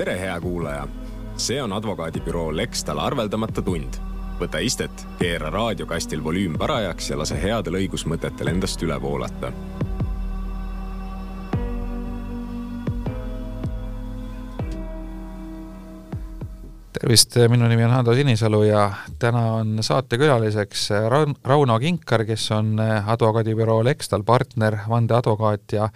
tere, hea kuulaja! see on advokaadibüroo Lextal arveldamata tund. võta istet, keera raadiokastil volüüm parajaks ja lase headel õigusmõtetel endast üle voolata tervist, minu nimi on Hando Sinisalu ja täna on saatekülaliseks Rauno Kinkar, kes on advokaadibüroo Lextal partner, vandeadvokaat ja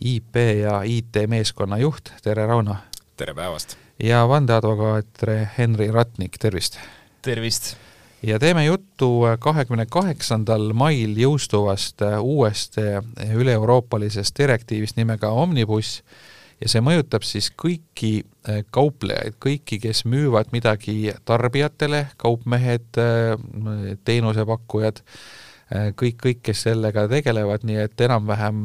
IP ja IT meeskonna juht, tere Rauno! Tere päevast! ja vandeadvokaat Henri Ratnik, tervist! tervist! ja teeme juttu kahekümne kaheksandal mail jõustuvast uuest üle-euroopalisest direktiivist nimega Omnibus, ja see mõjutab siis kõiki kauplejaid, kõiki, kes müüvad midagi tarbijatele, kaupmehed, teenusepakkujad, kõik, kõik, kes sellega tegelevad, nii et enam-vähem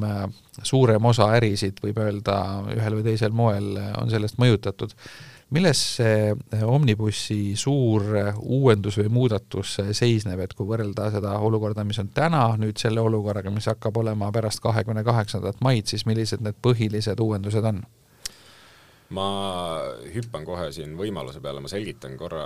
suurem osa ärisid, võib öelda, ühel või teisel moel on sellest mõjutatud milles see Omnibussi suur uuendus või muudatus seisneb, et kui võrrelda seda olukorda, mis on täna nüüd selle olukorraga, mis hakkab olema pärast kahekümne kaheksandat maid, siis millised need põhilised uuendused on? Ma hüppan kohe siin võimaluse peale, ma selgitan korra,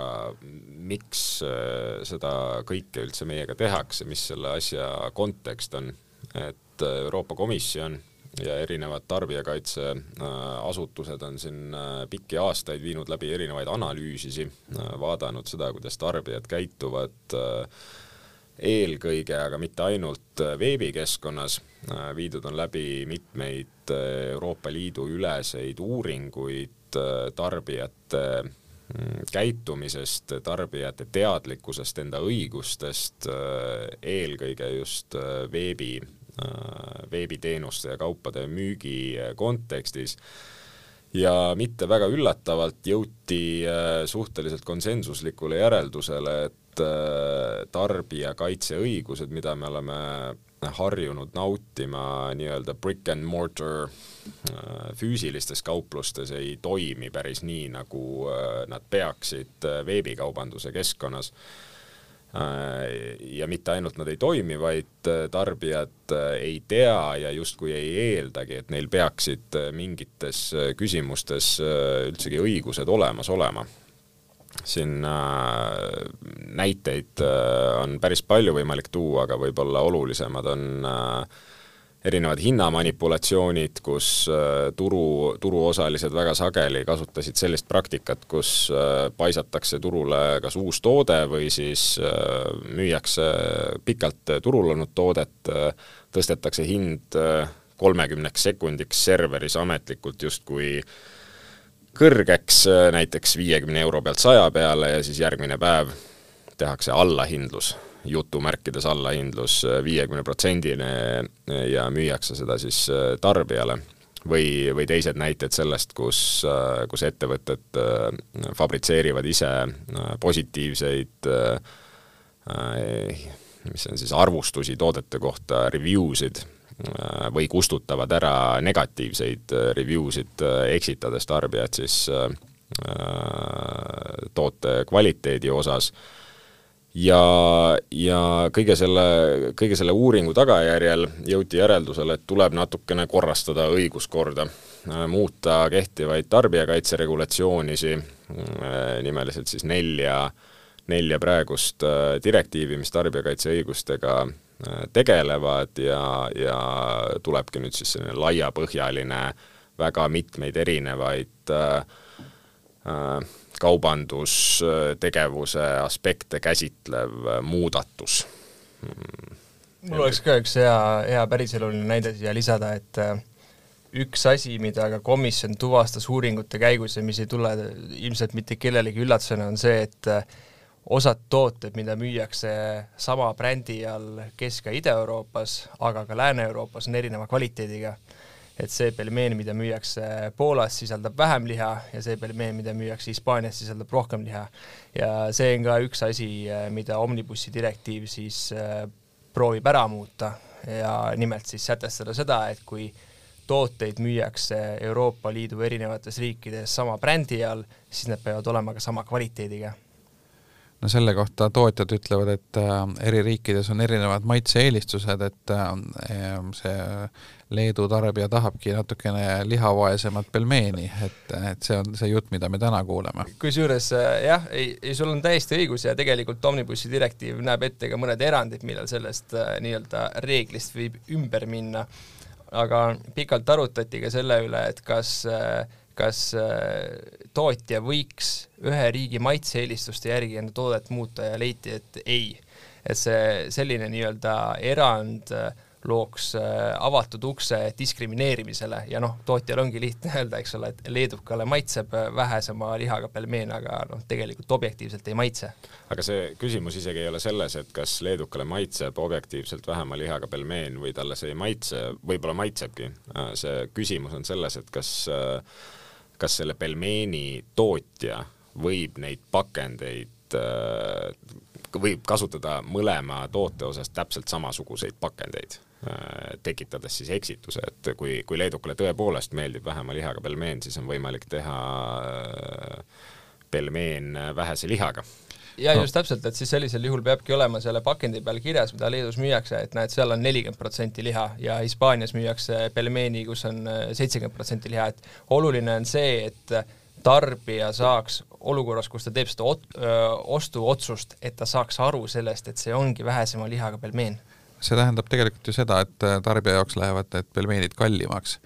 miks äh, seda kõike üldse meiega tehakse, mis selle asja kontekst on. et Euroopa Komisjon ja erinevad tarbijakaitseasutused on siin äh, pikki aastaid viinud läbi erinevaid analüüsisi, äh, vaadanud seda, kuidas tarbijad käituvad eelkõige, aga mitte ainult veebikeskkonnas, viidud on läbi mitmeid Euroopa Liidu üleseid uuringuid tarbijate mm, käitumisest, tarbijate teadlikkusest enda õigustest, eelkõige just veebi Äh, veebiteenuste ja kaupade müügi äh, kontekstis ja mitte väga üllatavalt jõuti äh, suhteliselt konsensuslikule järeldusele, et tarbijakaitseõigused, mida me oleme harjunud nautima nii-öelda brick and mortar füüsilistes kauplustes, ei toimi päris nii, nagu nad peaksid veebikaubanduse keskkonnas Äh, ja mitte ainult nad ei toimi, vaid äh, tarbijad äh, ei tea ja justkui ei eeldagi, et neil peaksid mingites küsimustes üldsegi õigused olemas olema. siin näiteid on päris palju võimalik tuua, aga võib-olla olulisemad on äh, erinevad hinnamanipulatsioonid, kus äh, turu, turuosalised väga sageli kasutasid sellist praktikat, kus äh, paisatakse turule kas uus toode või siis äh, müüakse pikalt turul olnud toodet, tõstetakse hind kolmekümneks sekundiks serveris ametlikult justkui kõrgeks, näiteks viiekümne euro pealt saja peale ja siis järgmine päev tehakse allahindlus jutumärkides allahindlus viiekümne protsendine ja müüakse seda siis äh, tarbijale. või, või teised näited sellest, kus, kus ettevõtted fabritseerivad ise positiivseid mis on siis arvustusi toodete kohta, review sid, või kustutavad ära negatiivseid review sid, eksitades tarbijat siis toote kvaliteedi osas ja, ja kõige selle, kõige selle uuringu tagajärjel jõuti järeldusele, et tuleb natukene korrastada õiguskorda, äh, muuta kehtivaid tarbijakaitse regulatsioonisi, äh, nimeliselt siis nelja, nelja praegust äh, direktiivi, mis tarbijakaitseõigustega tegelevad ja, ja tulebki nüüd siis selline laiapõhjaline, väga mitmeid erinevaid äh, äh, kaubandustegevuse aspekte käsitlev muudatus. mul oleks ka üks hea, hea päriseluline näide siia lisada, et äh, üks asi, mida ka komisjon tuvastas uuringute käigus ja mis ei tule ilmselt mitte kellelegi üllatusena, on see, et äh, osad tooted, mida müüakse sama brändi all Kesk- ja Ida-Euroopas, aga ka Lääne-Euroopas, on erineva kvaliteediga et see pelmeen, mida müüakse Poolas, sisaldab vähem liha ja see pelmeen, mida müüakse Hispaanias, sisaldab rohkem liha. ja see on ka üks asi, mida Omnibussi direktiiv siis äh, proovib ära muuta ja nimelt siis sätestada seda, et kui tooteid müüakse Euroopa Liidu erinevates riikides sama brändi all, siis need peavad olema ka sama kvaliteediga no selle kohta tootjad ütlevad, et äh, eri riikides on erinevad maitse-eelistused, et äh, see Leedu tarbija tahabki natukene lihavaesemat pelmeeni, et, et see on see jutt, mida me täna kuuleme. kusjuures jah, ei, ei, sul on täiesti õigus ja tegelikult Omnibussi direktiiv näeb ette ka mõned erandid, millal sellest nii-öelda reeglist võib ümber minna. aga pikalt arutati ka selle üle, et kas äh, kas äh, tootja võiks ühe riigi maitse-eelistuste järgi enda toodet muuta ja leiti, et ei. et see selline nii-öelda erand äh, looks äh, avatud ukse diskrimineerimisele ja noh, tootjal ongi lihtne öelda, eks ole, et leedukale maitseb vähesema lihaga pelmeen, aga noh, tegelikult objektiivselt ei maitse. aga see küsimus isegi ei ole selles, et kas leedukale maitseb objektiivselt vähema lihaga pelmeen või talle see ei maitse, võib-olla maitsebki. see küsimus on selles, et kas äh, kas selle pelmeeni tootja võib neid pakendeid äh, võib kasutada mõlema toote osas täpselt samasuguseid pakendeid, äh, tekitades siis eksituse, et kui, kui leedukale tõepoolest meeldib vähema lihaga pelmeen, siis on võimalik teha äh, pelmeen vähese lihaga ja just täpselt, et siis sellisel juhul peabki olema selle pakendi peal kirjas, mida Leedus müüakse, et näed, seal on nelikümmend protsenti liha ja Hispaanias müüakse pelmeeni, kus on äh, seitsekümmend protsenti liha, et oluline on see, et tarbija saaks olukorras, kus ta teeb seda ot-, ostuotsust, et ta saaks aru sellest, et see ongi vähesema lihaga pelmeen. see tähendab tegelikult ju seda, et äh, tarbija jaoks lähevad need pelmeenid kallimaks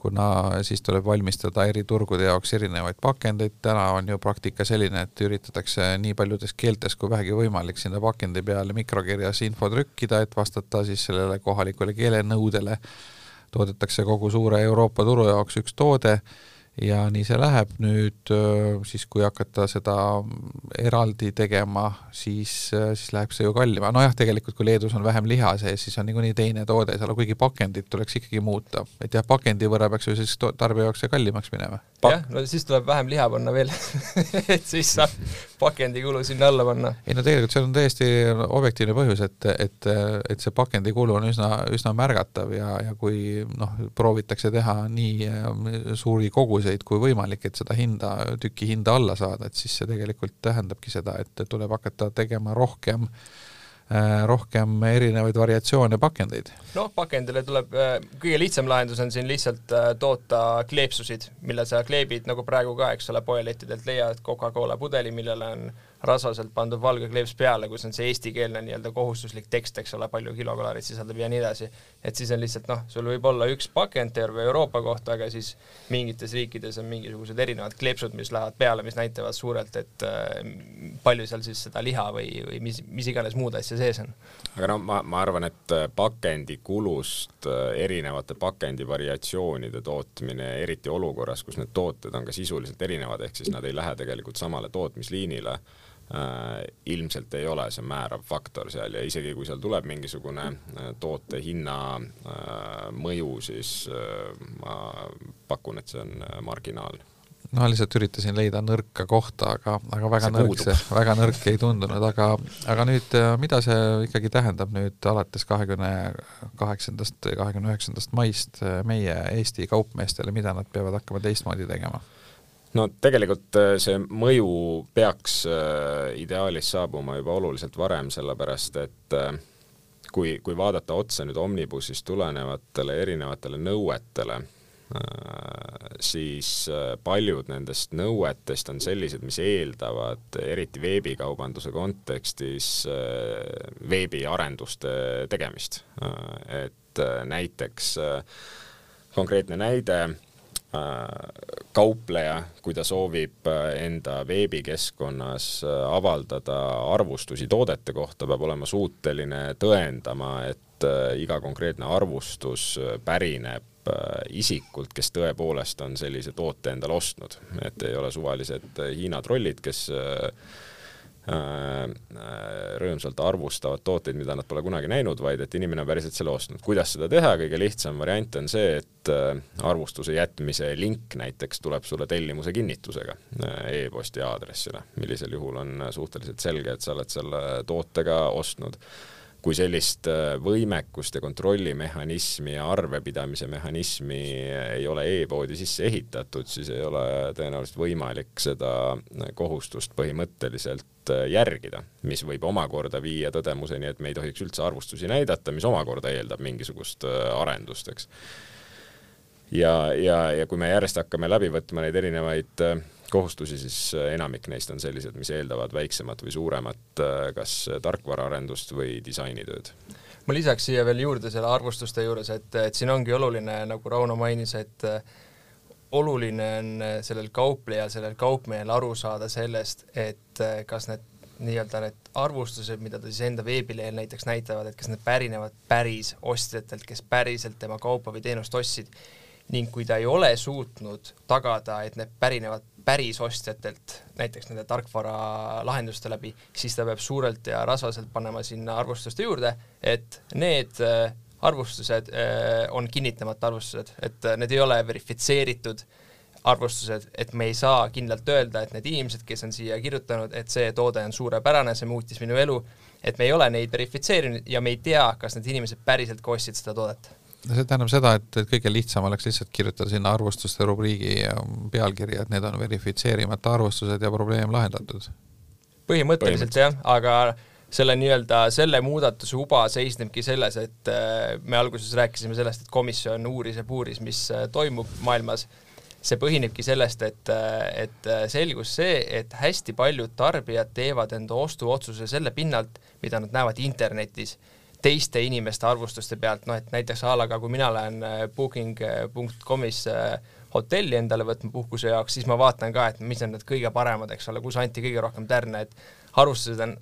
kuna siis tuleb valmistada eri turgude jaoks erinevaid pakendeid, täna on ju praktika selline, et üritatakse nii paljudes keeltes kui vähegi võimalik sinna pakendi peale mikrokirjas info trükkida, et vastata siis sellele kohalikule keelenõudele, toodetakse kogu suure Euroopa turu jaoks üks toode ja nii see läheb, nüüd siis kui hakata seda eraldi tegema, siis, siis läheb see ju kallima, nojah, tegelikult kui Leedus on vähem liha sees, siis on niikuinii teine toode seal, kuigi pakendit tuleks ikkagi muuta. et jah, pakendi võrra peaks ju siis tarbija jaoks see kallimaks minema. jah, no siis tuleb vähem liha panna veel et siis saab pakendikulu sinna alla panna. ei no tegelikult see on täiesti objektiivne põhjus, et, et, et see pakendikulu on üsna, üsna märgatav ja, ja kui noh, proovitakse teha nii suuri koguseid, koguseid kui võimalik, et seda hinda, tüki hinda alla saada, et siis see tegelikult tähendabki seda, et tuleb hakata tegema rohkem äh, rohkem erinevaid variatsioone pakendeid. noh, pakendile tuleb, äh, kõige lihtsam lahendus on siin lihtsalt äh, toota kleepsusid, mille sa kleebid, nagu praegu ka, eks ole, poelettidelt leiad Coca-Cola pudeli, millele on rasaselt pandud valge kleeps peale, kus on see eestikeelne nii-öelda kohustuslik tekst, eks ole, palju kilokaloreid sisaldab ja nii edasi. et siis on lihtsalt noh, sul võib olla üks pakend terve Euroopa kohta, aga siis mingites riikides on mingisugused erinevad kleepsud, mis lähevad peale, mis näitavad suurelt, et äh, palju seal siis seda liha või, või mis, mis iganes muud asja sees on. aga no ma, ma arvan, et äh, pakendikulust äh, erinevate pakendi variatsioonide tootmine, eriti olukorras, kus need tooted on ka sisuliselt erinevad, ehk siis nad ei lähe tegelikult samale tootmisliinile ilmselt ei ole see määrav faktor seal ja isegi kui seal tuleb mingisugune äh, toote hinna äh, mõju, siis äh, ma pakun, et see on äh, marginaalne no lihtsalt üritasin leida nõrka kohta, aga, aga väga see nõrk see, väga nõrk ei tundunud, aga, aga nüüd äh, mida see ikkagi tähendab nüüd alates kahekümne kaheksandast, kahekümne üheksandast maist äh, meie Eesti kaupmeestele, mida nad peavad hakkama teistmoodi tegema? No tegelikult äh, see mõju peaks äh, ideaalis saabuma juba oluliselt varem, sellepärast et äh, kui, kui vaadata otsa nüüd Omnibussist tulenevatele erinevatele nõuetele, siis paljud nendest nõuetest on sellised, mis eeldavad eriti veebikaubanduse kontekstis veebiarenduste tegemist. et näiteks konkreetne näide kaupleja, kui ta soovib äh, enda veebikeskkonnas äh, avaldada arvustusi toodete kohta, peab olema suuteline tõendama, et iga konkreetne arvustus pärineb isikult, kes tõepoolest on sellise toote endale ostnud, et ei ole suvalised Hiina trollid, kes Äh, äh, rõõmsalt arvustavad tooteid, mida nad pole kunagi näinud, vaid et inimene on päriselt selle ostnud. kuidas seda teha, kõige lihtsam variant on see, et äh, arvustuse jätmise link näiteks tuleb sulle tellimuse kinnitusega e-posti aadressile, millisel juhul on suhteliselt selge, et sa oled selle tootega ostnud kui sellist äh, võimekust ja kontrollimehhanismi ja arvepidamise mehhanismi ei ole e-poodi sisse ehitatud, siis ei ole tõenäoliselt võimalik seda kohustust põhimõtteliselt äh, järgida, mis võib omakorda viia tõdemuseni, et me ei tohiks üldse arvustusi näidata, mis omakorda eeldab mingisugust äh, arendust, eks. ja, ja, ja kui me järjest hakkame läbi võtma neid erinevaid kohustusi, siis äh, enamik neist on sellised, mis eeldavad väiksemat või suuremat äh, kas tarkvaraarendust või disainitööd. ma lisaks siia veel juurde selle arvustuste juures, et, et siin ongi oluline, nagu Rauno mainis, et äh, oluline on sellel kauplejal, sellel kaupmehel aru saada sellest, et kas need nii-öelda need arvustused, mida ta siis enda veebilehel näiteks näitavad, et kas need pärinevad päris ostjatelt, kes päriselt tema kaupa või teenust ostsid ning kui ta ei ole suutnud tagada, et need pärinevad päris ostjatelt, näiteks nende tarkvaralahenduste läbi, siis ta peab suurelt ja rasvaselt panema sinna arvustuste juurde, et need äh, arvustused äh, on kinnitamata arvustused, et äh, need ei ole verifitseeritud arvustused, et me ei saa kindlalt öelda, et need inimesed, kes on siia kirjutanud, et see toode on suurepärane, see muutis minu elu, et me ei ole neid verifitseerinud ja me ei tea, kas need inimesed päriselt ka ostsid seda toodet see tähendab seda, et, et kõige lihtsam oleks lihtsalt kirjutada sinna arvustuste rubriigi pealkirja, et need on verifitseerimata arvustused ja probleem lahendatud. põhimõtteliselt jah, aga selle nii-öelda, selle muudatuse uba seisnebki selles, et äh, me alguses rääkisime sellest, et komisjon uuris ja puuris, mis äh, toimub maailmas, see põhinebki sellest, et, äh, et selgus see, et hästi paljud tarbijad teevad enda ostuotsuse selle pinnalt, mida nad näevad internetis teiste inimeste arvustuste pealt, noh et näiteks a la ka kui mina lähen äh, booking.com'is äh, hotelli endale võtma puhkuse jaoks, siis ma vaatan ka, et mis on need kõige paremad, eks ole, kus anti kõige rohkem tärne, et arvustused on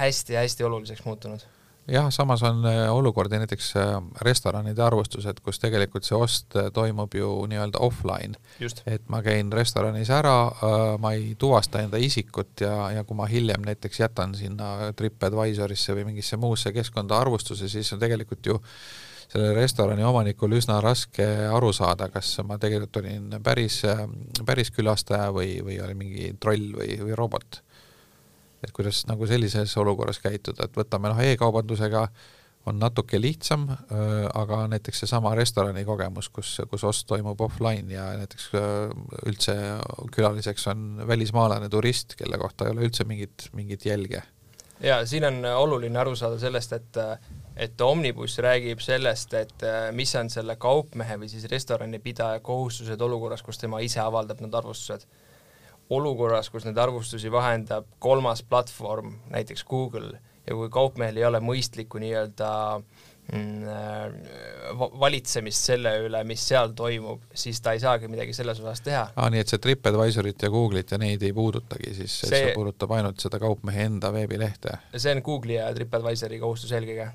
hästi-hästi oluliseks muutunud jah, samas on äh, olukordi näiteks äh, restoranide arvustused, kus tegelikult see ost äh, toimub ju nii-öelda offline. et ma käin restoranis ära, ma ei tuvasta enda isikut ja, ja kui ma hiljem näiteks jätan sinna TripAdvisorisse või mingisse muusse keskkonda arvustuse, siis on tegelikult ju sellel restorani omanikul üsna raske aru saada, kas ma tegelikult olin päris, päris külastaja või, või oli mingi troll või, või robot et kuidas nagu sellises olukorras käituda, et võtame noh e, e-kaubandusega on natuke lihtsam, aga näiteks seesama restorani kogemus, kus, kus ost toimub offline ja näiteks üldse külaliseks on välismaalane turist, kelle kohta ei ole üldse mingit, mingit jälge. ja siin on oluline aru saada sellest, et et Omnibus räägib sellest, et mis on selle kaupmehe või siis restoranipidaja kohustused olukorras, kus tema ise avaldab need arvustused olukorras, kus neid arvustusi vahendab kolmas platvorm, näiteks Google, ja kui kaupmehel ei ole mõistlikku nii-öelda mm, äh, valitsemist selle üle, mis seal toimub, siis ta ei saagi midagi selles osas teha. aa, nii et see TripAdvisorit ja Google'it ja neid ei puudutagi siis, see, see puudutab ainult seda kaupmehe enda veebilehte? see on Google'i ja TripAdvisori kohustus eelkõige.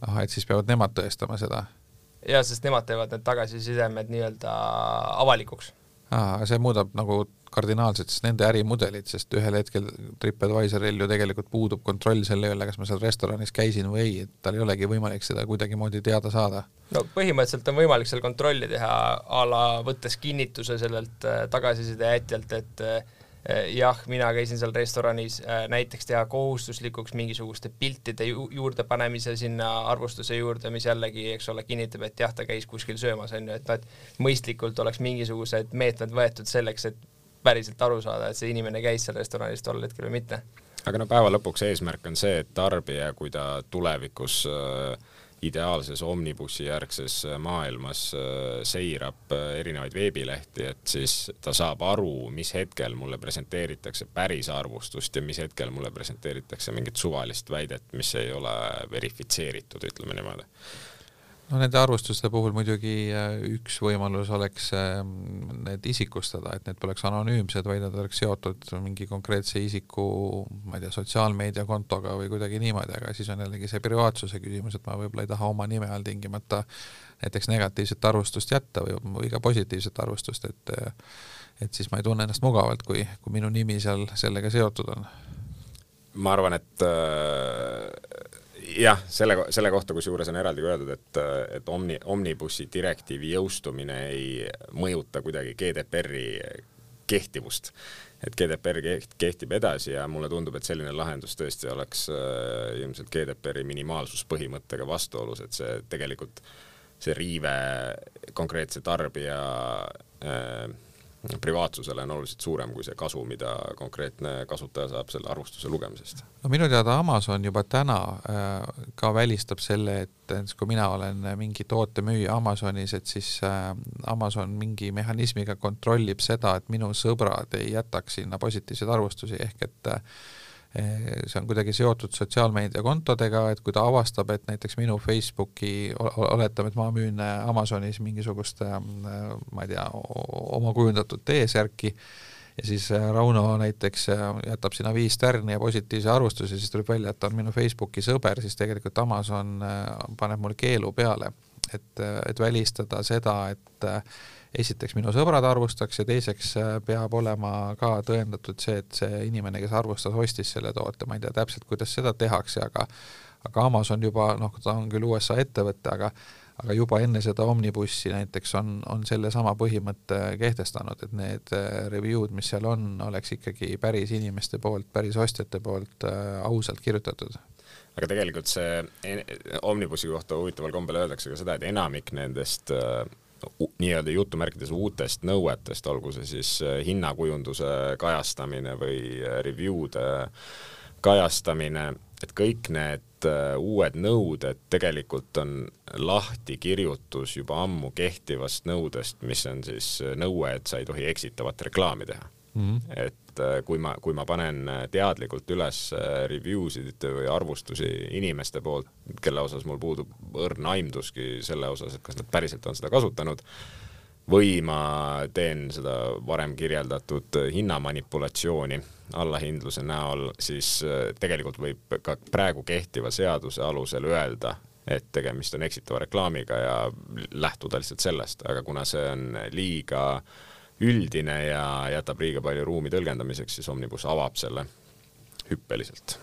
ahah, et siis peavad nemad tõestama seda? jaa, sest nemad teevad need tagasisidemed nii-öelda avalikuks. See muudab nagu kardinaalselt siis nende ärimudelit, sest ühel hetkel TripAdvisoril ju tegelikult puudub kontroll selle üle, kas ma seal restoranis käisin või ei, et tal ei olegi võimalik seda kuidagimoodi teada saada. no põhimõtteliselt on võimalik seal kontrolli teha a la võttes kinnituse sellelt äh, tagasiside jätjalt, et äh, jah, mina käisin seal restoranis, äh, näiteks teha kohustuslikuks mingisuguste piltide ju juurde panemise sinna arvustuse juurde, mis jällegi, eks ole, kinnitab, et jah, ta käis kuskil söömas, on ju, et noh, et mõistlikult oleks mingisugused meetmed võetud selleks, et päriselt aru saada, et see inimene käis seal restoranis tol hetkel või mitte. aga no päeva lõpuks eesmärk on see, et tarbija, kui ta tulevikus äh, ideaalses omnibussi järgses äh, maailmas äh, seirab äh, erinevaid veebilehti, et siis ta saab aru, mis hetkel mulle presenteeritakse päris arvustust ja mis hetkel mulle presenteeritakse mingit suvalist väidet, mis ei ole verifitseeritud, ütleme niimoodi no nende arvustuste puhul muidugi äh, üks võimalus oleks ähm, need isikustada, et need poleks anonüümsed, vaid nad oleks seotud mingi konkreetse isiku, ma ei tea, sotsiaalmeediakontoga või kuidagi niimoodi, aga siis on jällegi see privaatsuse küsimus, et ma võib-olla ei taha oma nime all tingimata näiteks negatiivset arvustust jätta või, või ka positiivset arvustust, et et siis ma ei tunne ennast mugavalt, kui, kui minu nimi seal sellega seotud on. ma arvan, et äh jah, selle, selle kohta kusjuures on eraldi öeldud, et, et Omni, Omnibussi direktiivi jõustumine ei mõjuta kuidagi GDPR-i kehtivust. et GDPR kehtib edasi ja mulle tundub, et selline lahendus tõesti oleks äh, ilmselt GDPR-i minimaalsuspõhimõttega vastuolus, et see tegelikult, see riive konkreetse tarbija äh, privaatsusele on oluliselt suurem kui see kasu, mida konkreetne kasutaja saab selle arvustuse lugemisest. no minu teada Amazon juba täna äh, ka välistab selle, et näiteks kui mina olen mingi tootemüüja Amazonis, et siis äh, Amazon mingi mehhanismiga kontrollib seda, et minu sõbrad ei jätaks sinna positiivseid arvustusi, ehk et äh, see on kuidagi seotud sotsiaalmeediakontodega, et kui ta avastab, et näiteks minu Facebooki, oletame, et ma müün äh, Amazonis mingisugust, äh, ma ei tea, oma kujundatud T-särki, ja siis äh, Rauno näiteks jätab sinna viis tärni ja positiivse arvustuse, siis tuleb välja, et ta on minu Facebooki sõber, siis tegelikult Amazon paneb mulle keelu peale. et, et välistada seda, et esiteks minu sõbrad arvustaks ja teiseks äh, peab olema ka tõendatud see, et see inimene, kes arvustas, ostis selle toote, ma ei tea täpselt, kuidas seda tehakse, aga aga Amazon juba noh, ta on küll USA ettevõte, aga aga juba enne seda Omnibussi näiteks on, on sellesama põhimõtte kehtestanud, et need äh, review'd, mis seal on, oleks ikkagi päris inimeste poolt, päris ostjate poolt äh, ausalt kirjutatud. Aga tegelikult see Omnibussi kohta huvitaval kombel öeldakse ka seda, et enamik nendest äh, nii-öelda jutumärkides uutest nõuetest, olgu see siis äh, hinnakujunduse kajastamine või äh, review'de kajastamine, et kõik need äh, uued nõuded tegelikult on lahtikirjutus juba ammu kehtivast nõudest, mis on siis nõue, et sa ei tohi eksitavat reklaami teha mm. -hmm. et kui ma, kui ma panen teadlikult üles review sid või arvustusi inimeste poolt, kelle osas mul puudub õrn aimduski selle osas, et kas nad päriselt on seda kasutanud, või ma teen seda varem kirjeldatud hinnamanipulatsiooni allahindluse näol, siis tegelikult võib ka praegu kehtiva seaduse alusel öelda, et tegemist on eksitava reklaamiga ja lähtuda lihtsalt sellest, aga kuna see on liiga äh, üldine ja jätab liiga palju ruumi tõlgendamiseks, siis Omnibus avab selle hüppeliselt.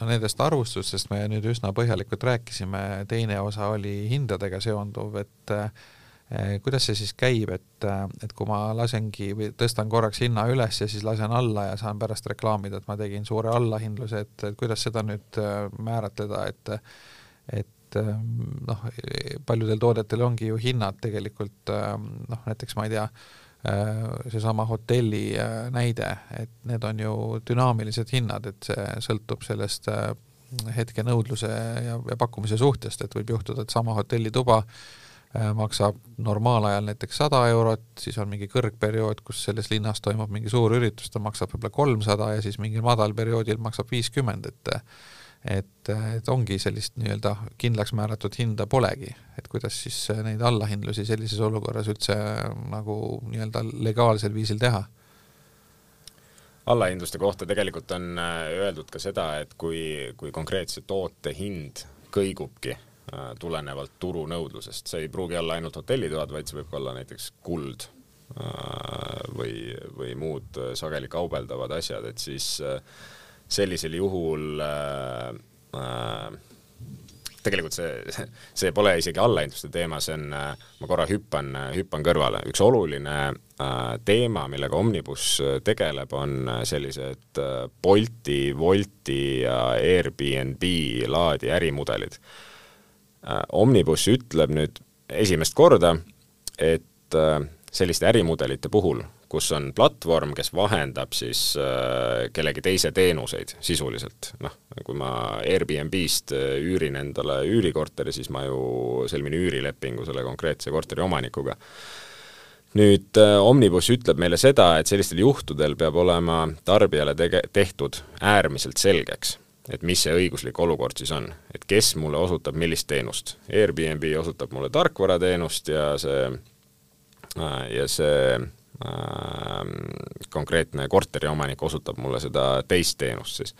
no nendest arvustustest me nüüd üsna põhjalikult rääkisime, teine osa oli hindadega seonduv, et eh, kuidas see siis käib, et, et kui ma lasengi või tõstan korraks hinna üles ja siis lasen alla ja saan pärast reklaamida, et ma tegin suure allahindluse, et, et kuidas seda nüüd eh, määratleda, et et eh, noh, paljudel toodetel ongi ju hinnad tegelikult noh, näiteks ma ei tea, seesama hotelli äh, näide, et need on ju dünaamilised hinnad, et see sõltub sellest äh, hetke nõudluse ja, ja pakkumise suhtest, et võib juhtuda, et sama hotellituba maksab normaalajal näiteks sada eurot, siis on mingi kõrgperiood, kus selles linnas toimub mingi suur üritus, ta maksab võib-olla kolmsada ja siis mingil madalperioodil maksab viiskümmend, et et, et ongi sellist nii-öelda kindlaks määratud hinda polegi, et kuidas siis neid allahindlusi sellises olukorras üldse nagu nii-öelda legaalsel viisil teha? allahindluste kohta tegelikult on äh, öeldud ka seda, et kui, kui konkreetse toote hind kõigubki äh, tulenevalt turunõudlusest, see ei pruugi olla ainult hotellitoad, vaid see võib ka olla näiteks kuld äh, või, või muud sageli kaubeldavad asjad, et siis äh, sellisel juhul äh, äh, tegelikult see, see pole isegi allahindluste teema, see on, äh, ma korra hüppan, hüppan kõrvale, üks oluline äh, teema, millega Omnibus tegeleb, on sellised äh, Bolti, Wolti ja Airbnb laadi ärimudelid äh,. Omnibus ütleb nüüd esimest korda, et äh, selliste ärimudelite puhul, kus on platvorm, kes vahendab siis äh, kellegi teise teenuseid sisuliselt, noh, kui ma Airbnb-st äh, üürin endale üürikorteri, siis ma ju sõlmin üürilepingu selle konkreetse korteri omanikuga. nüüd äh, Omnibus ütleb meile seda, et sellistel juhtudel peab olema tarbijale tege-, tehtud äärmiselt selgeks, et mis see õiguslik olukord siis on, et kes mulle osutab millist teenust. Airbnb osutab mulle tarkvarateenust ja see, ja see konkreetne korteriomanik osutab mulle seda teist teenust siis.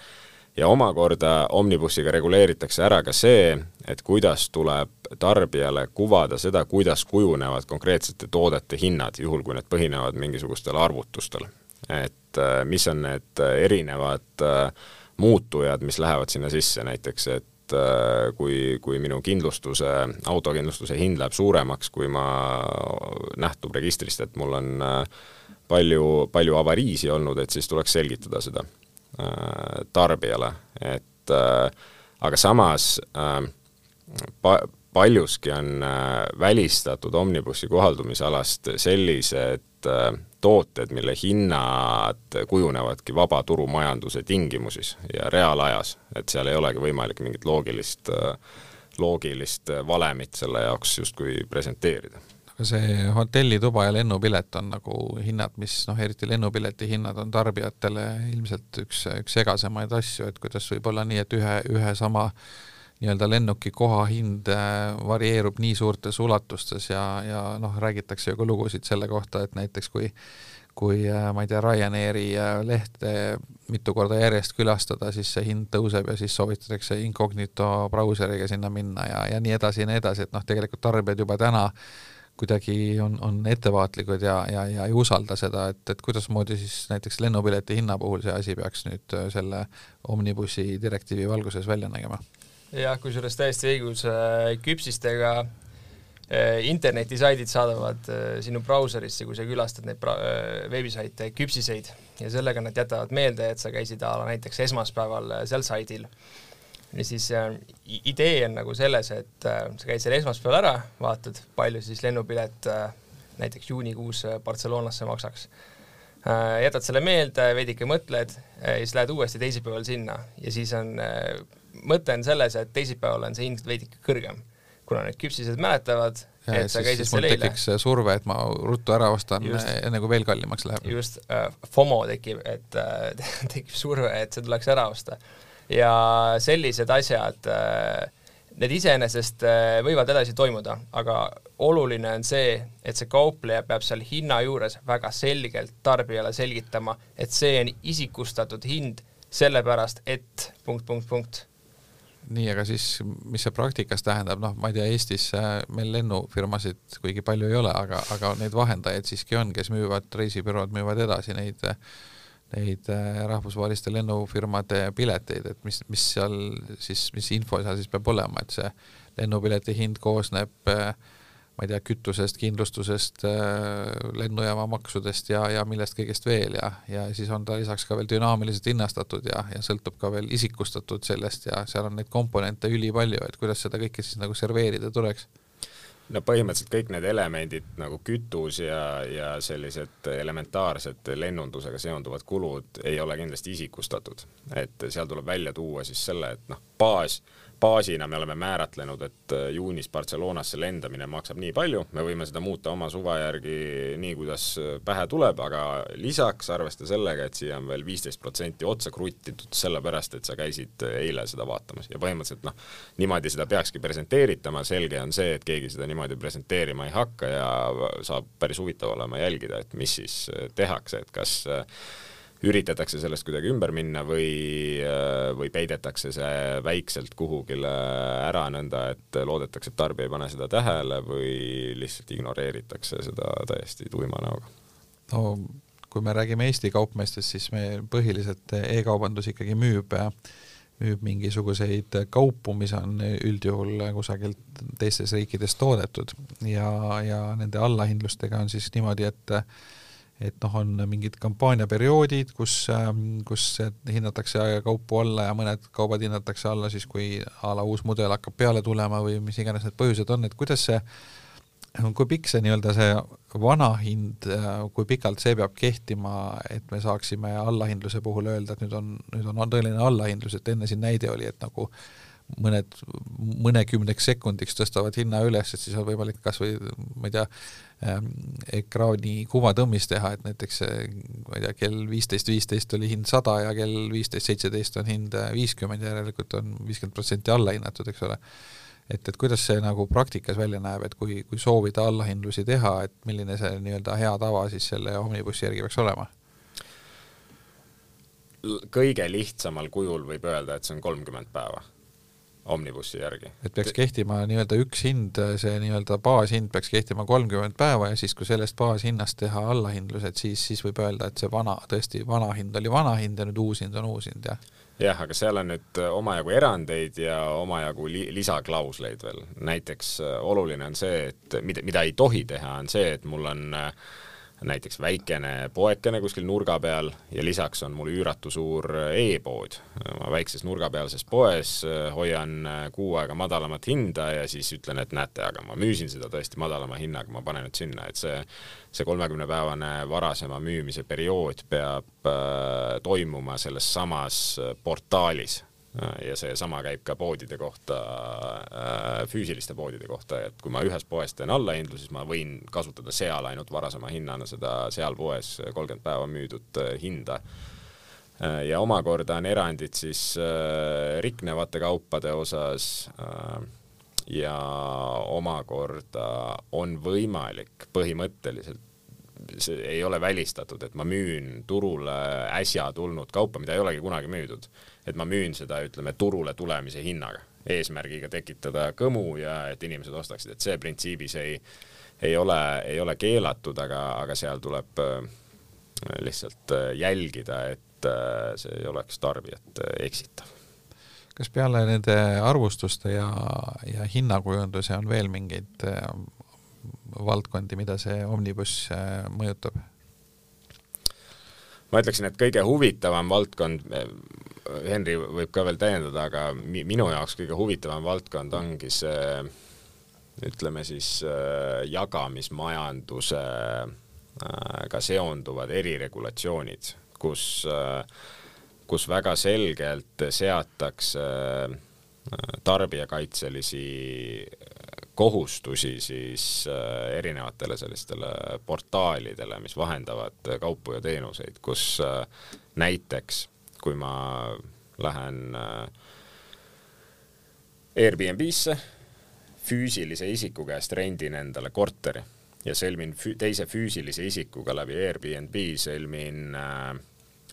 ja omakorda Omnibussiga reguleeritakse ära ka see, et kuidas tuleb tarbijale kuvada seda, kuidas kujunevad konkreetsete toodete hinnad, juhul kui need põhinevad mingisugustel arvutustel. et äh, mis on need erinevad äh, muutujad, mis lähevad sinna sisse, näiteks et et äh, kui, kui minu kindlustuse, autokindlustuse hind läheb suuremaks, kui ma, nähtub registrist, et mul on äh, palju, palju avariisi olnud, et siis tuleks selgitada seda äh, tarbijale, et aga samas pa-, paljuski on välistatud Omnibussi kohaldumisalast sellised tooted, mille hinnad kujunevadki vabaturumajanduse tingimusis ja reaalajas, et seal ei olegi võimalik mingit loogilist, loogilist valemit selle jaoks justkui presenteerida. Aga see hotellituba ja lennupilet on nagu hinnad, mis noh, eriti lennupileti hinnad on tarbijatele ilmselt üks, üks segasemaid asju, et kuidas võib olla nii, et ühe, ühe sama nii-öelda lennuki koha hind äh, varieerub nii suurtes ulatustes ja, ja noh, räägitakse ju ka lugusid selle kohta, et näiteks kui kui äh, ma ei tea, Ryanairi äh, lehte mitu korda järjest külastada, siis see hind tõuseb ja siis soovitatakse incognito brauseriga sinna minna ja, ja nii edasi ja nii edasi, et noh, tegelikult tarbijad juba täna kuidagi on, on ettevaatlikud ja, ja, ja ei usalda seda, et, et kuidasmoodi siis näiteks lennupileti hinna puhul see asi peaks nüüd selle Omnibussi direktiivi valguses välja nägema jah, kusjuures täiesti õigus, äh, küpsistega äh, internetisaidid saadavad äh, sinu brauserisse, kui sa külastad neid veebisaite, küpsiseid. Ja sellega nad jätavad meelde, et sa käisid a la näiteks esmaspäeval seal saidil. ja siis idee on nagu selles, et sa käid seal esmaspäeval ära, vaatad, palju siis lennupilet näiteks juunikuus Barcelonasse maksaks. Jätad selle meelde, veidike mõtled ja siis lähed uuesti teisipäeval sinna. Ja siis on mõte on selles, et teisipäeval on see hind veidike kõrgem, kuna need küpsised mäletavad, et sa käisid seal eile. tekiks surve, et ma ruttu ära ostan, enne kui veel kallimaks läheb. just äh,, FOMO tekib, et äh, tekib surve, et see tuleks ära osta. ja sellised asjad äh,, need iseenesest äh, võivad edasi toimuda, aga oluline on see, et see kaupleja peab seal hinna juures väga selgelt tarbijale selgitama, et see on isikustatud hind sellepärast, et punkt, punkt, punkt nii, aga siis mis see praktikas tähendab, noh, ma ei tea, Eestis äh, meil lennufirmasid kuigi palju ei ole, aga, aga neid vahendajaid siiski on, kes müüvad, reisibürood müüvad edasi neid, neid äh, rahvusvaheliste lennufirmade pileteid, et mis, mis seal siis, mis info seal siis peab olema, et see lennupileti hind koosneb äh, ma ei tea, kütusest, kindlustusest, äh, lennujaama maksudest ja, ja millest kõigest veel ja, ja siis on ta lisaks ka veel dünaamiliselt hinnastatud ja, ja sõltub ka veel isikustatud sellest ja seal on neid komponente ülipalju, et kuidas seda kõike siis nagu serveerida tuleks no põhimõtteliselt kõik need elemendid nagu kütus ja, ja sellised elementaarsed lennundusega seonduvad kulud ei ole kindlasti isikustatud. et seal tuleb välja tuua siis selle, et noh, baas baasina me oleme määratlenud, et äh, juunis Barcelonasse lendamine maksab nii palju, me võime seda muuta oma suva järgi nii, kuidas äh, pähe tuleb, aga lisaks arvesta sellega, et siia on veel viisteist protsenti otsa kruttitud, sellepärast et sa käisid äh, eile seda vaatamas. Ja põhimõtteliselt noh, niimoodi seda peakski presenteeritama, selge on see, et keegi seda niimoodi presenteerima ei hakka ja saab päris huvitav olema jälgida, et mis siis tehakse, et kas üritatakse sellest kuidagi ümber minna või, või peidetakse see väikselt kuhugile ära nõnda, et loodetakse, et tarbija ei pane seda tähele või lihtsalt ignoreeritakse seda täiesti tuima näoga? no kui me räägime Eesti kaupmeestest, siis me põhiliselt e-kaubandus ikkagi müüb müüb mingisuguseid kaupu, mis on üldjuhul kusagilt teistes riikides toodetud ja, ja nende allahindlustega on siis niimoodi, et et noh, on mingid kampaaniaperioodid, kus, ähm, kus hinnatakse kaupu alla ja mõned kaubad hinnatakse alla siis, kui a la uus mudel hakkab peale tulema või mis iganes need põhjused on, et kuidas see, kui pikk see nii-öelda see vana hind, äh, kui pikalt see peab kehtima, et me saaksime allahindluse puhul öelda, et nüüd on, nüüd on, on tõeline allahindlus, et enne siin näide oli, et nagu mõned, mõnekümneks sekundiks tõstavad hinna üles, et siis on võimalik kas või ma ei tea, ähm, ekraani kuvatõmmis teha, et näiteks ma ei tea, kell viisteist viisteist oli hind sada ja kell viisteist seitseteist on hind viiskümmend, järelikult on viiskümmend protsenti alla hinnatud, eks ole. et, et kuidas see nagu praktikas välja näeb, et kui, kui soovida allahindlusi teha, et milline see nii-öelda hea tava siis selle Omnibussi järgi peaks olema? kõige lihtsamal kujul võib öelda, et see on kolmkümmend päeva Omnibussi järgi. et peaks kehtima nii-öelda üks hind, see nii-öelda baashind peaks kehtima kolmkümmend päeva ja siis, kui sellest baashinnast teha allahindlused, siis, siis võib öelda, et see vana, tõesti vana hind oli vana hind ja nüüd uus hind on uus hind, jah? jah, aga seal on nüüd omajagu erandeid ja omajagu li lisaklausleid veel. näiteks äh, oluline on see, et mida, mida ei tohi teha, on see, et mul on äh, näiteks väikene poekene kuskil nurga peal ja lisaks on mul üüratu suur e-pood. ma väikses nurgapealses poes hoian kuu aega madalamat hinda ja siis ütlen, et näete, aga ma müüsin seda tõesti madalama hinnaga, ma panen nüüd sinna, et see see kolmekümnepäevane varasema müümise periood peab äh, toimuma selles samas portaalis Äh, ja seesama käib ka poodide kohta, äh, füüsiliste poodide kohta, et kui ma ühes poes teen allahindlu, siis ma võin kasutada seal ainult varasema hinnana seda seal poes kolmkümmend päeva müüdud äh, hinda. ja omakorda on erandid siis riknevate kaupade osas ja omakorda on võimalik põhimõtteliselt see ei ole välistatud, et ma müün turule äsja tulnud kaupa, mida ei olegi kunagi müüdud. et ma müün seda, ütleme, turule tulemise hinnaga, eesmärgiga tekitada kõmu ja et inimesed ostaksid, et see printsiibis ei, ei ole, ei ole keelatud, aga, aga seal tuleb äh, lihtsalt äh, jälgida, et äh, see ei oleks tarbijat eksitav. Kas peale nende arvustuste ja, ja hinnakujunduse on veel mingeid valdkondi, mida see Omnibus mõjutab? ma ütleksin, et kõige huvitavam valdkond, Henri võib ka veel täiendada, aga mi-, minu jaoks kõige huvitavam valdkond ongi see ütleme siis äh, jagamismajandusega äh, seonduvad eriregulatsioonid, kus, äh, kus väga selgelt seatakse tarbijakaitselisi kohustusi siis erinevatele sellistele portaalidele, mis vahendavad kaupu ja teenuseid, kus näiteks kui ma lähen äh, Airbnb-sse, füüsilise isiku käest rendin endale korteri ja sõlmin fü teise füüsilise isikuga läbi Airbnb, sõlmin äh,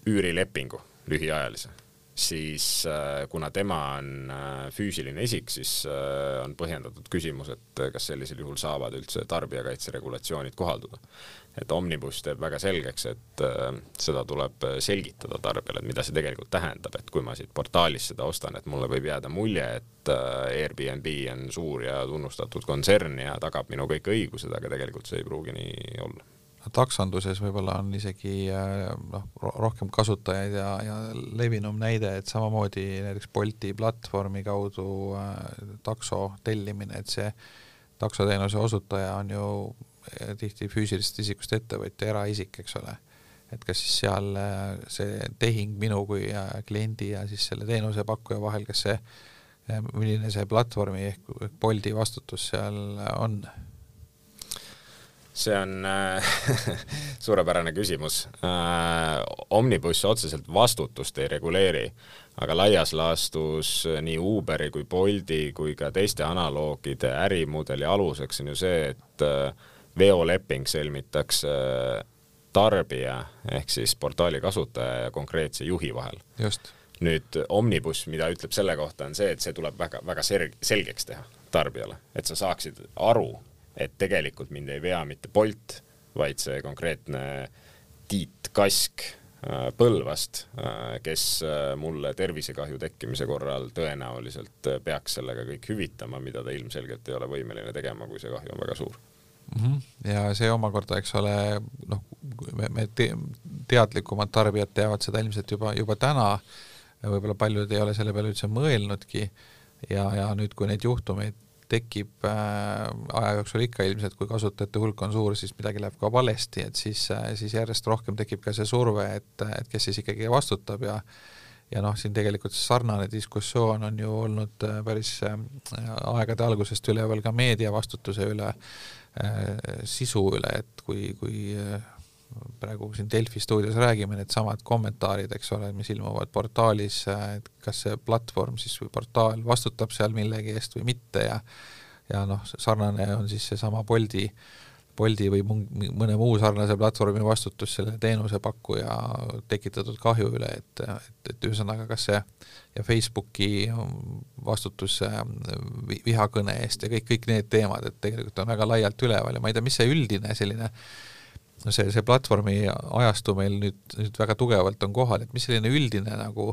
üürilepingu lühiajalise siis äh, kuna tema on äh, füüsiline isik, siis äh, on põhjendatud küsimus, et kas sellisel juhul saavad üldse tarbijakaitse regulatsioonid kohalduda. et Omnibus teeb väga selgeks, et seda tuleb selgitada tarbijale, et mida see tegelikult tähendab, et kui ma siit portaalist seda ostan, et mulle võib jääda mulje, et Airbnb on suur ja tunnustatud kontsern ja tagab minu kõik õigused, aga tegelikult see ei pruugi nii olla taksonduses võib-olla on isegi äh, noh, rohkem kasutajaid ja, ja levinum näide, et samamoodi näiteks Bolti platvormi kaudu äh, takso tellimine, et see taksoteenuse osutaja on ju äh, tihti füüsilisest isikust ettevõtja, eraisik, eks ole. et kas siis seal see tehing minu kui kliendi ja siis selle teenusepakkuja vahel, kas see, milline see platvormi ehk Bolti vastutus seal on? See on äh, suurepärane küsimus äh,. Omnibus otseselt vastutust ei reguleeri, aga laias laastus nii Uberi kui Bolti kui ka teiste analoogide ärimudeli aluseks on ju see, et äh, veoleping sõlmitakse tarbija ehk siis portaali kasutaja ja konkreetse juhi vahel. just nüüd Omnibus, mida ütleb selle kohta, on see, et see tuleb väga, väga serg-, selgeks teha tarbijale, et sa saaksid aru, et tegelikult mind ei vea mitte Bolt, vaid see konkreetne Tiit Kask äh, Põlvast, äh, kes äh, mulle tervisekahju tekkimise korral tõenäoliselt peaks sellega kõik hüvitama, mida ta ilmselgelt ei ole võimeline tegema, kui see kahju on väga suur mm. -hmm. ja see omakorda, eks ole, noh, me, te, teadlikumad tarbijad teavad seda ilmselt juba, juba täna, võib-olla paljud ei ole selle peale üldse mõelnudki ja, ja nüüd, kui neid juhtumeid tekib äh, aja jooksul ikka ilmselt, kui kasutajate hulk on suur, siis midagi läheb ka valesti, et siis äh,, siis järjest rohkem tekib ka see surve, et, et kes siis ikkagi vastutab ja ja noh, siin tegelikult sarnane diskussioon on ju olnud äh, päris äh, aegade algusest üleval ka meedia vastutuse üle sisu üle, et kui, kui praegu siin Delfi stuudios räägime, needsamad kommentaarid, eks ole, mis ilmuvad portaalis, et kas see platvorm siis või portaal vastutab seal millegi eest või mitte ja ja noh, sarnane on siis seesama Boldi, Boldi või mõne muu sarnase platvormi vastutus selle teenusepakkuja tekitatud kahju üle, et, et, et ühesõnaga, kas see ja Facebooki vastutus vihakõne eest ja kõik, kõik need teemad, et tegelikult on väga laialt üleval ja ma ei tea, mis see üldine selline äh, see, see platvormi ajastu meil nüüd, nüüd väga tugevalt on kohal, et mis selline üldine nagu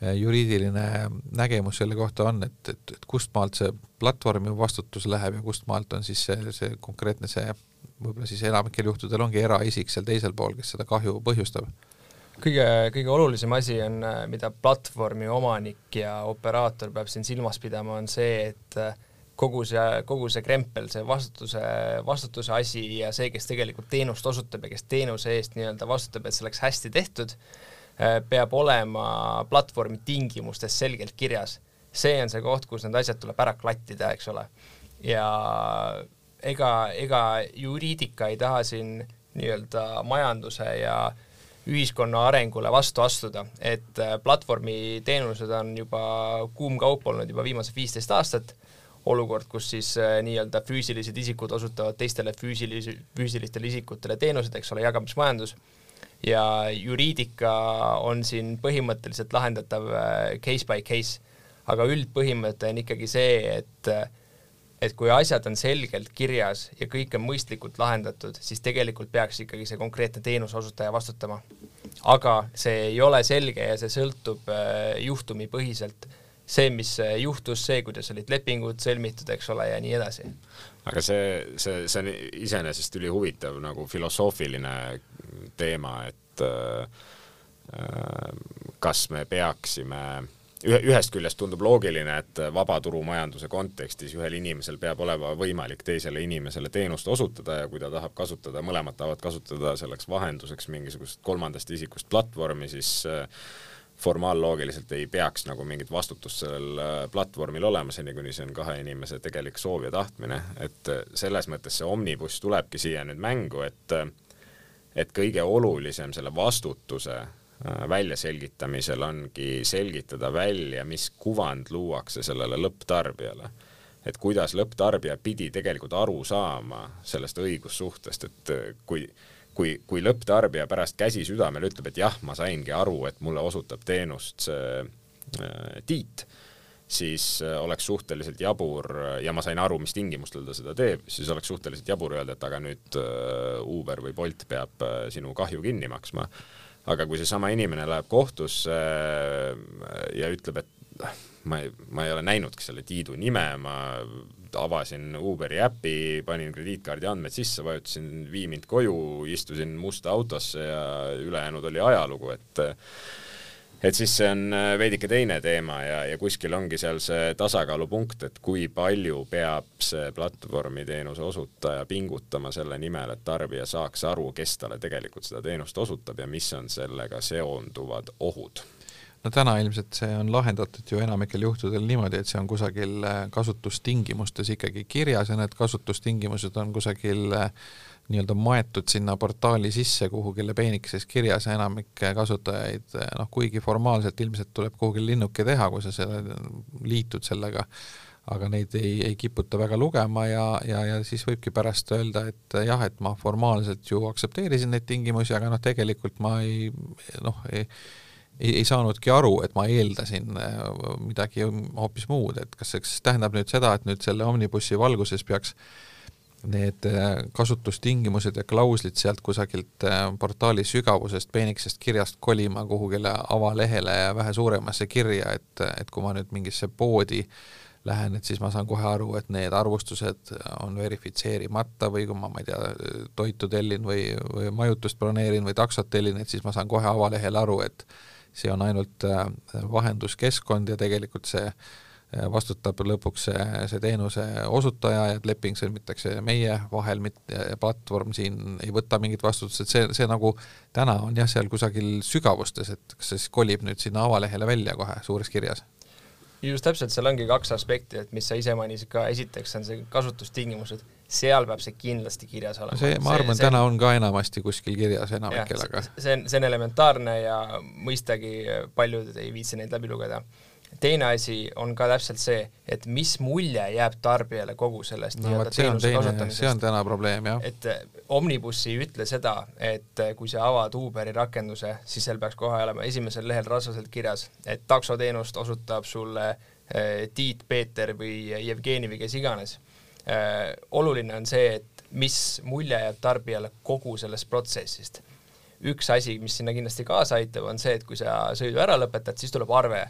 eh, juriidiline nägemus selle kohta on, et, et, et kust maalt see platvormi vastutus läheb ja kust maalt on siis see, see konkreetne see võib-olla siis enamikel juhtudel ongi eraisik seal teisel pool, kes seda kahju põhjustab? Kõige, kõige olulisem asi on, mida platvormi omanik ja operaator peab siin silmas pidama, on see, et kogu see, kogu see krempel, see vastutuse, vastutuse asi ja see, kes tegelikult teenust osutab ja kes teenuse eest nii-öelda vastutab, et see oleks hästi tehtud, peab olema platvormi tingimustes selgelt kirjas. see on see koht, kus need asjad tuleb ära klattida, eks ole. ja ega, ega juriidika ei taha siin nii-öelda majanduse ja ühiskonna arengule vastu astuda, et platvormiteenused on juba kuum kaup olnud juba viimased viisteist aastat olukord, kus siis äh, nii-öelda füüsilised isikud osutavad teistele füüsilisi, füüsilistele isikutele teenuseid, eks ole, jagamismajandus, ja juriidika on siin põhimõtteliselt lahendatav äh, case by case, aga üldpõhimõte on ikkagi see, et äh, et kui asjad on selgelt kirjas ja kõik on mõistlikult lahendatud, siis tegelikult peaks ikkagi see konkreetne teenuseosutaja vastutama. aga see ei ole selge ja see sõltub juhtumipõhiselt see, mis juhtus, see, kuidas olid lepingud sõlmitud, eks ole, ja nii edasi. aga see, see, see on iseenesest ülihuvitav nagu filosoofiline teema, et äh, kas me peaksime ühe, ühest küljest tundub loogiline, et vabaturumajanduse kontekstis ühel inimesel peab olema võimalik teisele inimesele teenust osutada ja kui ta tahab kasutada, mõlemad tahavad kasutada selleks vahenduseks mingisugust kolmandast isikust platvormi, siis äh, formaalloogiliselt ei peaks nagu mingit vastutust sellel äh, platvormil olema, seni kuni see on kahe inimese tegelik soov ja tahtmine, et äh, selles mõttes see omnibus tulebki siia nüüd mängu, et äh, et kõige olulisem selle vastutuse väljaselgitamisel ongi selgitada välja, mis kuvand luuakse sellele lõpptarbijale. et kuidas lõpptarbija pidi tegelikult aru saama sellest õigussuhtest, et kui kui, kui lõpptarbija pärast käsi südamel ütleb, et jah, ma saingi aru, et mulle osutab teenust see äh, Tiit, siis äh, oleks suhteliselt jabur ja ma sain aru, mis tingimustel ta seda teeb, siis oleks suhteliselt jabur öelda, et aga nüüd äh, Uber või Bolt peab äh, sinu kahju kinni maksma. aga kui seesama inimene läheb kohtusse äh, ja ütleb, et noh, ma ei, ma ei ole näinudki selle Tiidu nime, ma avasin Uberi äpi, panin krediitkaardi andmed sisse, vajutasin vii mind koju, istusin musta autosse ja ülejäänud oli ajalugu, et et siis see on veidike teine teema ja, ja kuskil ongi seal see tasakaalupunkt, et kui palju peab see platvormiteenuse osutaja pingutama selle nimel, et tarbija saaks aru, kes talle tegelikult seda teenust osutab ja mis on sellega seonduvad ohud no täna ilmselt see on lahendatud ju enamikel juhtudel niimoodi, et see on kusagil äh, kasutustingimustes ikkagi kirjas ja need kasutustingimused on kusagil äh, nii-öelda maetud sinna portaali sisse kuhugile peenikeses kirjas ja enamik kasutajaid äh, noh, kuigi formaalselt ilmselt tuleb kuhugil linnuke teha, kui sa selle, liitud sellega, aga neid ei, ei kiputa väga lugema ja, ja, ja siis võibki pärast öelda, et jah, et ma formaalselt ju aktsepteerisin neid tingimusi, aga noh, tegelikult ma ei noh, ei ei, ei saanudki aru, et ma eeldasin äh, midagi hoopis muud, et kas see tähendab nüüd seda, et nüüd selle omnibussi valguses peaks need äh, kasutustingimused ja klauslid sealt kusagilt äh, portaali sügavusest, peenikesest kirjast kolima kuhugile avalehele ja vähe suuremasse kirja, et, et kui ma nüüd mingisse poodi lähen, et siis ma saan kohe aru, et need arvustused on verifitseerimata või kui ma, ma ei tea, toitu tellin või, või majutust broneerin või taksot tellin, et siis ma saan kohe avalehel aru, et see on ainult äh, vahenduskeskkond ja tegelikult see äh, vastutab lõpuks see, see teenuse osutaja ja et leping sõlmitakse meie vahel, mitte platvorm siin ei võta mingit vastutust, et see, see nagu täna on jah, seal kusagil sügavustes, et kas see siis kolib nüüd sinna avalehele välja kohe suures kirjas? Just täpselt, seal ongi kaks aspekti, et mis sa ise mainisid ka, esiteks on see kasutustingimused, seal peab see kindlasti kirjas olema. see, ma arvan, täna on ka enamasti kuskil kirjas enamikel, aga see on, see on elementaarne ja mõistagi paljud ei viitsi neid läbi lugeda teine asi on ka täpselt see, et mis mulje jääb tarbijale kogu sellest no, nii-öelda teenuse kasutamisest. see on täna probleem, jah. et eh, Omnibus ei ütle seda, et eh, kui sa avad Uberi rakenduse, siis seal peaks kohe olema esimesel lehel rasvaselt kirjas, et taksoteenust osutab sulle eh, Tiit, Peeter või Jevgeni või kes iganes. Oluline on see, et mis mulje jääb tarbijale kogu sellest protsessist. üks asi, mis sinna kindlasti kaasa aitab, on see, et kui sa sõidu ära lõpetad, siis tuleb arve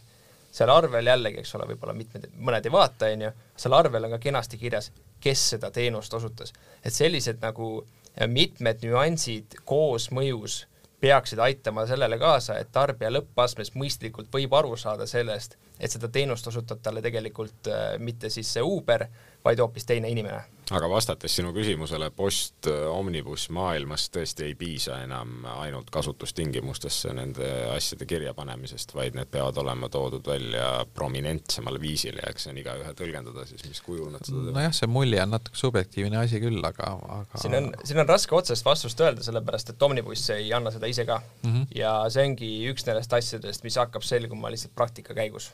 seal arvel jällegi, eks ole, võib-olla mitmed, mõned ei vaata, on ju, seal arvel on ka kenasti kirjas, kes seda teenust osutas. et sellised nagu mitmed nüansid koosmõjus peaksid aitama sellele kaasa, et tarbija lõppastmes mõistlikult võib aru saada sellest, et seda teenust osutab talle tegelikult äh, mitte siis see Uber, vaid hoopis teine inimene. aga vastates sinu küsimusele, post äh, omnibus maailmas tõesti ei piisa enam ainult kasutustingimustesse nende asjade kirjapanemisest, vaid need peavad olema toodud välja prominentsemal viisil ja eks see on igaühe tõlgendada siis, mis kujul nad seda teevad. nojah, see mulje on natuke subjektiivne asi küll, aga, aga siin on, siin on raske otsest vastust öelda, sellepärast et Omnibus ei anna seda ise ka mm. -hmm. ja see ongi üks nendest asjadest, mis hakkab selguma lihtsalt praktika käigus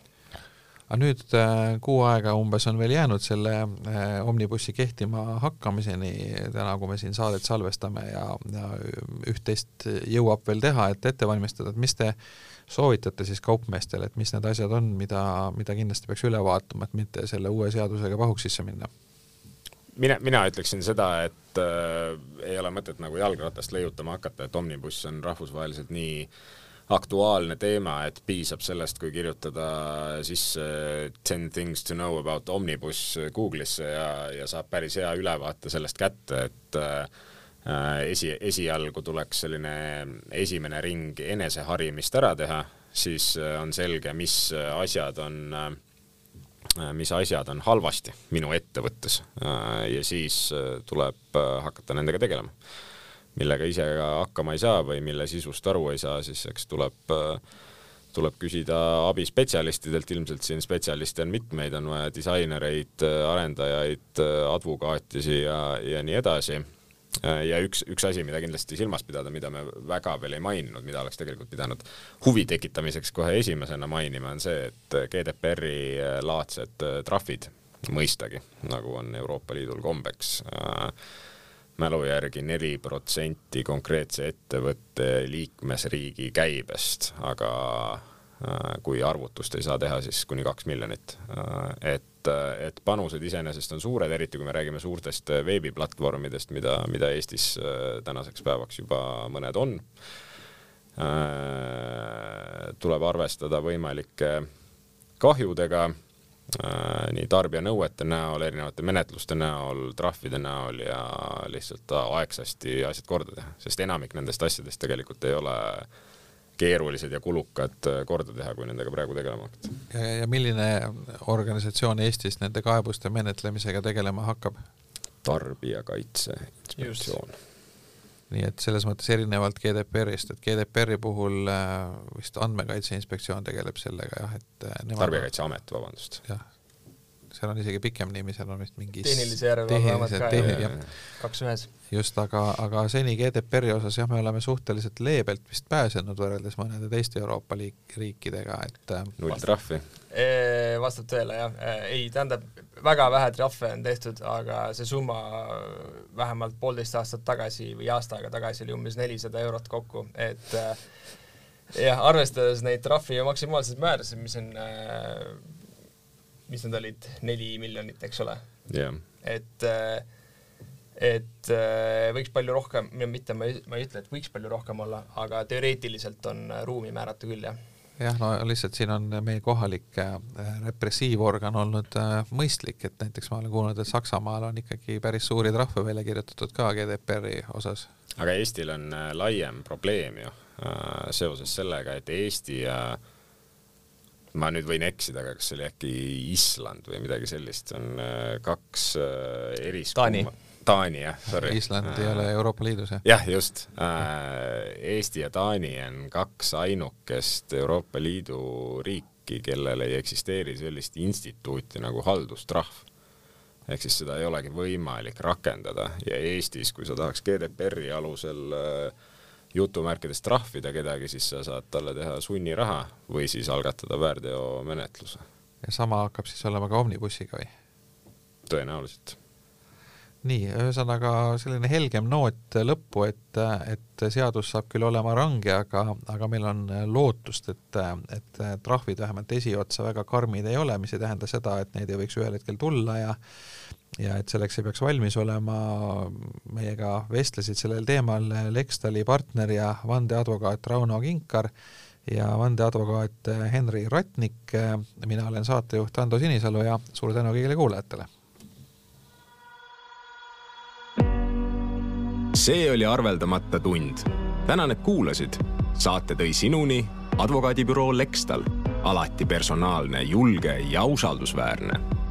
aga nüüd äh, kuu aega umbes on veel jäänud selle äh, Omnibussi kehtima hakkamiseni, täna, kui me siin saadet salvestame ja, ja üht-teist jõuab veel teha, et ette valmistada, et mis te soovitate siis kaupmeestele, et mis need asjad on, mida, mida kindlasti peaks üle vaatama, et mitte selle uue seadusega pahuksisse minna? mina, mina ütleksin seda, et äh, ei ole mõtet nagu jalgratast leiutama hakata, et Omnibuss on rahvusvaheliselt nii äh, aktuaalne teema, et piisab sellest, kui kirjutada sisse ten things to know about Omnibus Google'isse ja, ja saab päris hea ülevaate sellest kätte, et äh, esi, esialgu tuleks selline esimene ring eneseharimist ära teha, siis äh, on selge, mis asjad on äh, mis asjad on halvasti minu ettevõttes äh, ja siis äh, tuleb hakata nendega tegelema millega ise hakkama ei saa või mille sisust aru ei saa, siis eks tuleb tuleb küsida abi spetsialistidelt, ilmselt siin spetsialiste on mitmeid, on vaja disainereid, arendajaid, advokaatisi ja, ja nii edasi. ja üks, üks asi, mida kindlasti silmas pidada, mida me väga veel ei maininud, mida oleks tegelikult pidanud huvi tekitamiseks kohe esimesena mainima, on see, et GDPR-i laadsed trahvid, mõistagi, nagu on Euroopa Liidul kombeks äh,, mälu järgi neli protsenti konkreetse ettevõtte liikmesriigi käibest, aga äh, kui arvutust ei saa teha, siis kuni kaks miljonit. Äh, et, et panused iseenesest on suured, eriti kui me räägime suurtest veebiplatvormidest, mida, mida Eestis äh, tänaseks päevaks juba mõned on. tuleb arvestada võimalike kahjudega Äh, nii tarbijanõuete näol, erinevate menetluste näol, trahvide näol ja lihtsalt aegsasti asjad korda teha, sest enamik nendest asjadest tegelikult ei ole keerulised ja kulukad äh, korda teha, kui nendega praegu tegelema hakata. ja, ja milline organisatsioon Eestis nende kaebuste menetlemisega tegelema hakkab? tarbijakaitse inspektsioon nii et selles mõttes erinevalt GDPR-ist, et GDPR-i puhul äh, vist Andmekaitse Inspektsioon tegeleb sellega jah, et äh, Tarbijakaitseamet, vabandust. jah, seal on isegi pikem nimi, seal on vist mingi tehnilise järelevalve amet ka, jah, kaks ühes. just, aga, aga seni GDPR-i osas jah, me oleme suhteliselt leebelt vist pääsenud võrreldes mõnede teiste Euroopa liik-, riikidega, et äh, null trahvi? Vastab tõele, jah. ei, tähendab, väga vähe trahve on tehtud, aga see summa vähemalt poolteist aastat tagasi või aasta aega tagasi oli umbes nelisada eurot kokku, et äh, jah, arvestades neid trahvi ja maksimaalseid määrasid, mis on äh, mis need olid, neli miljonit, eks ole yeah.? et, äh, et äh, võiks palju rohkem, mitte ma ei, ma ei ütle, et võiks palju rohkem olla, aga teoreetiliselt on ruumi määrata küll, jah jah, no lihtsalt siin on meie kohalik äh, repressiivorgan olnud mõistlik, et näiteks ma olen kuulnud, et Saksamaal on ikkagi päris suuri trahve välja kirjutatud ka GDPR-i osas. aga Eestil on laiem probleem ju seoses sellega, et Eesti äh, ma nüüd võin eksida, aga kas see oli äkki Island või midagi sellist, on äh, kaks äh, eris-. Taani. Taani jah, sorry. Island ei ole Euroopa Liidus jah? jah, just. Äh, Eesti ja Taani on kaks ainukest Euroopa Liidu riiki, kellel ei eksisteeri sellist instituuti nagu haldustrahv. ehk siis seda ei olegi võimalik rakendada ja Eestis, kui sa tahaks GDPR-i alusel äh, jutumärkides trahvida kedagi, siis sa saad talle teha sunniraha või siis algatada väärteomenetluse. ja sama hakkab siis olema ka Omnibussiga või? tõenäoliselt. Nii, ühesõnaga selline helgem noot lõppu, et, et seadus saab küll olema range, aga, aga meil on lootust, et, et trahvid vähemalt esiotsa väga karmid ei ole, mis ei tähenda seda, et neid ei võiks ühel hetkel tulla ja ja et selleks ei peaks valmis olema, meiega vestlesid sellel teemal Lextali partner ja vandeadvokaat Rauno Kinkar ja vandeadvokaat Henri Ratnik, mina olen saatejuht Ando Sinisalu ja suur tänu kõigile kuulajatele! See oli arveldamata tund. tänan, et kuulasid. saate tõi sinuni advokaadibüroo Lextal, alati personaalne, julge ja usaldusväärne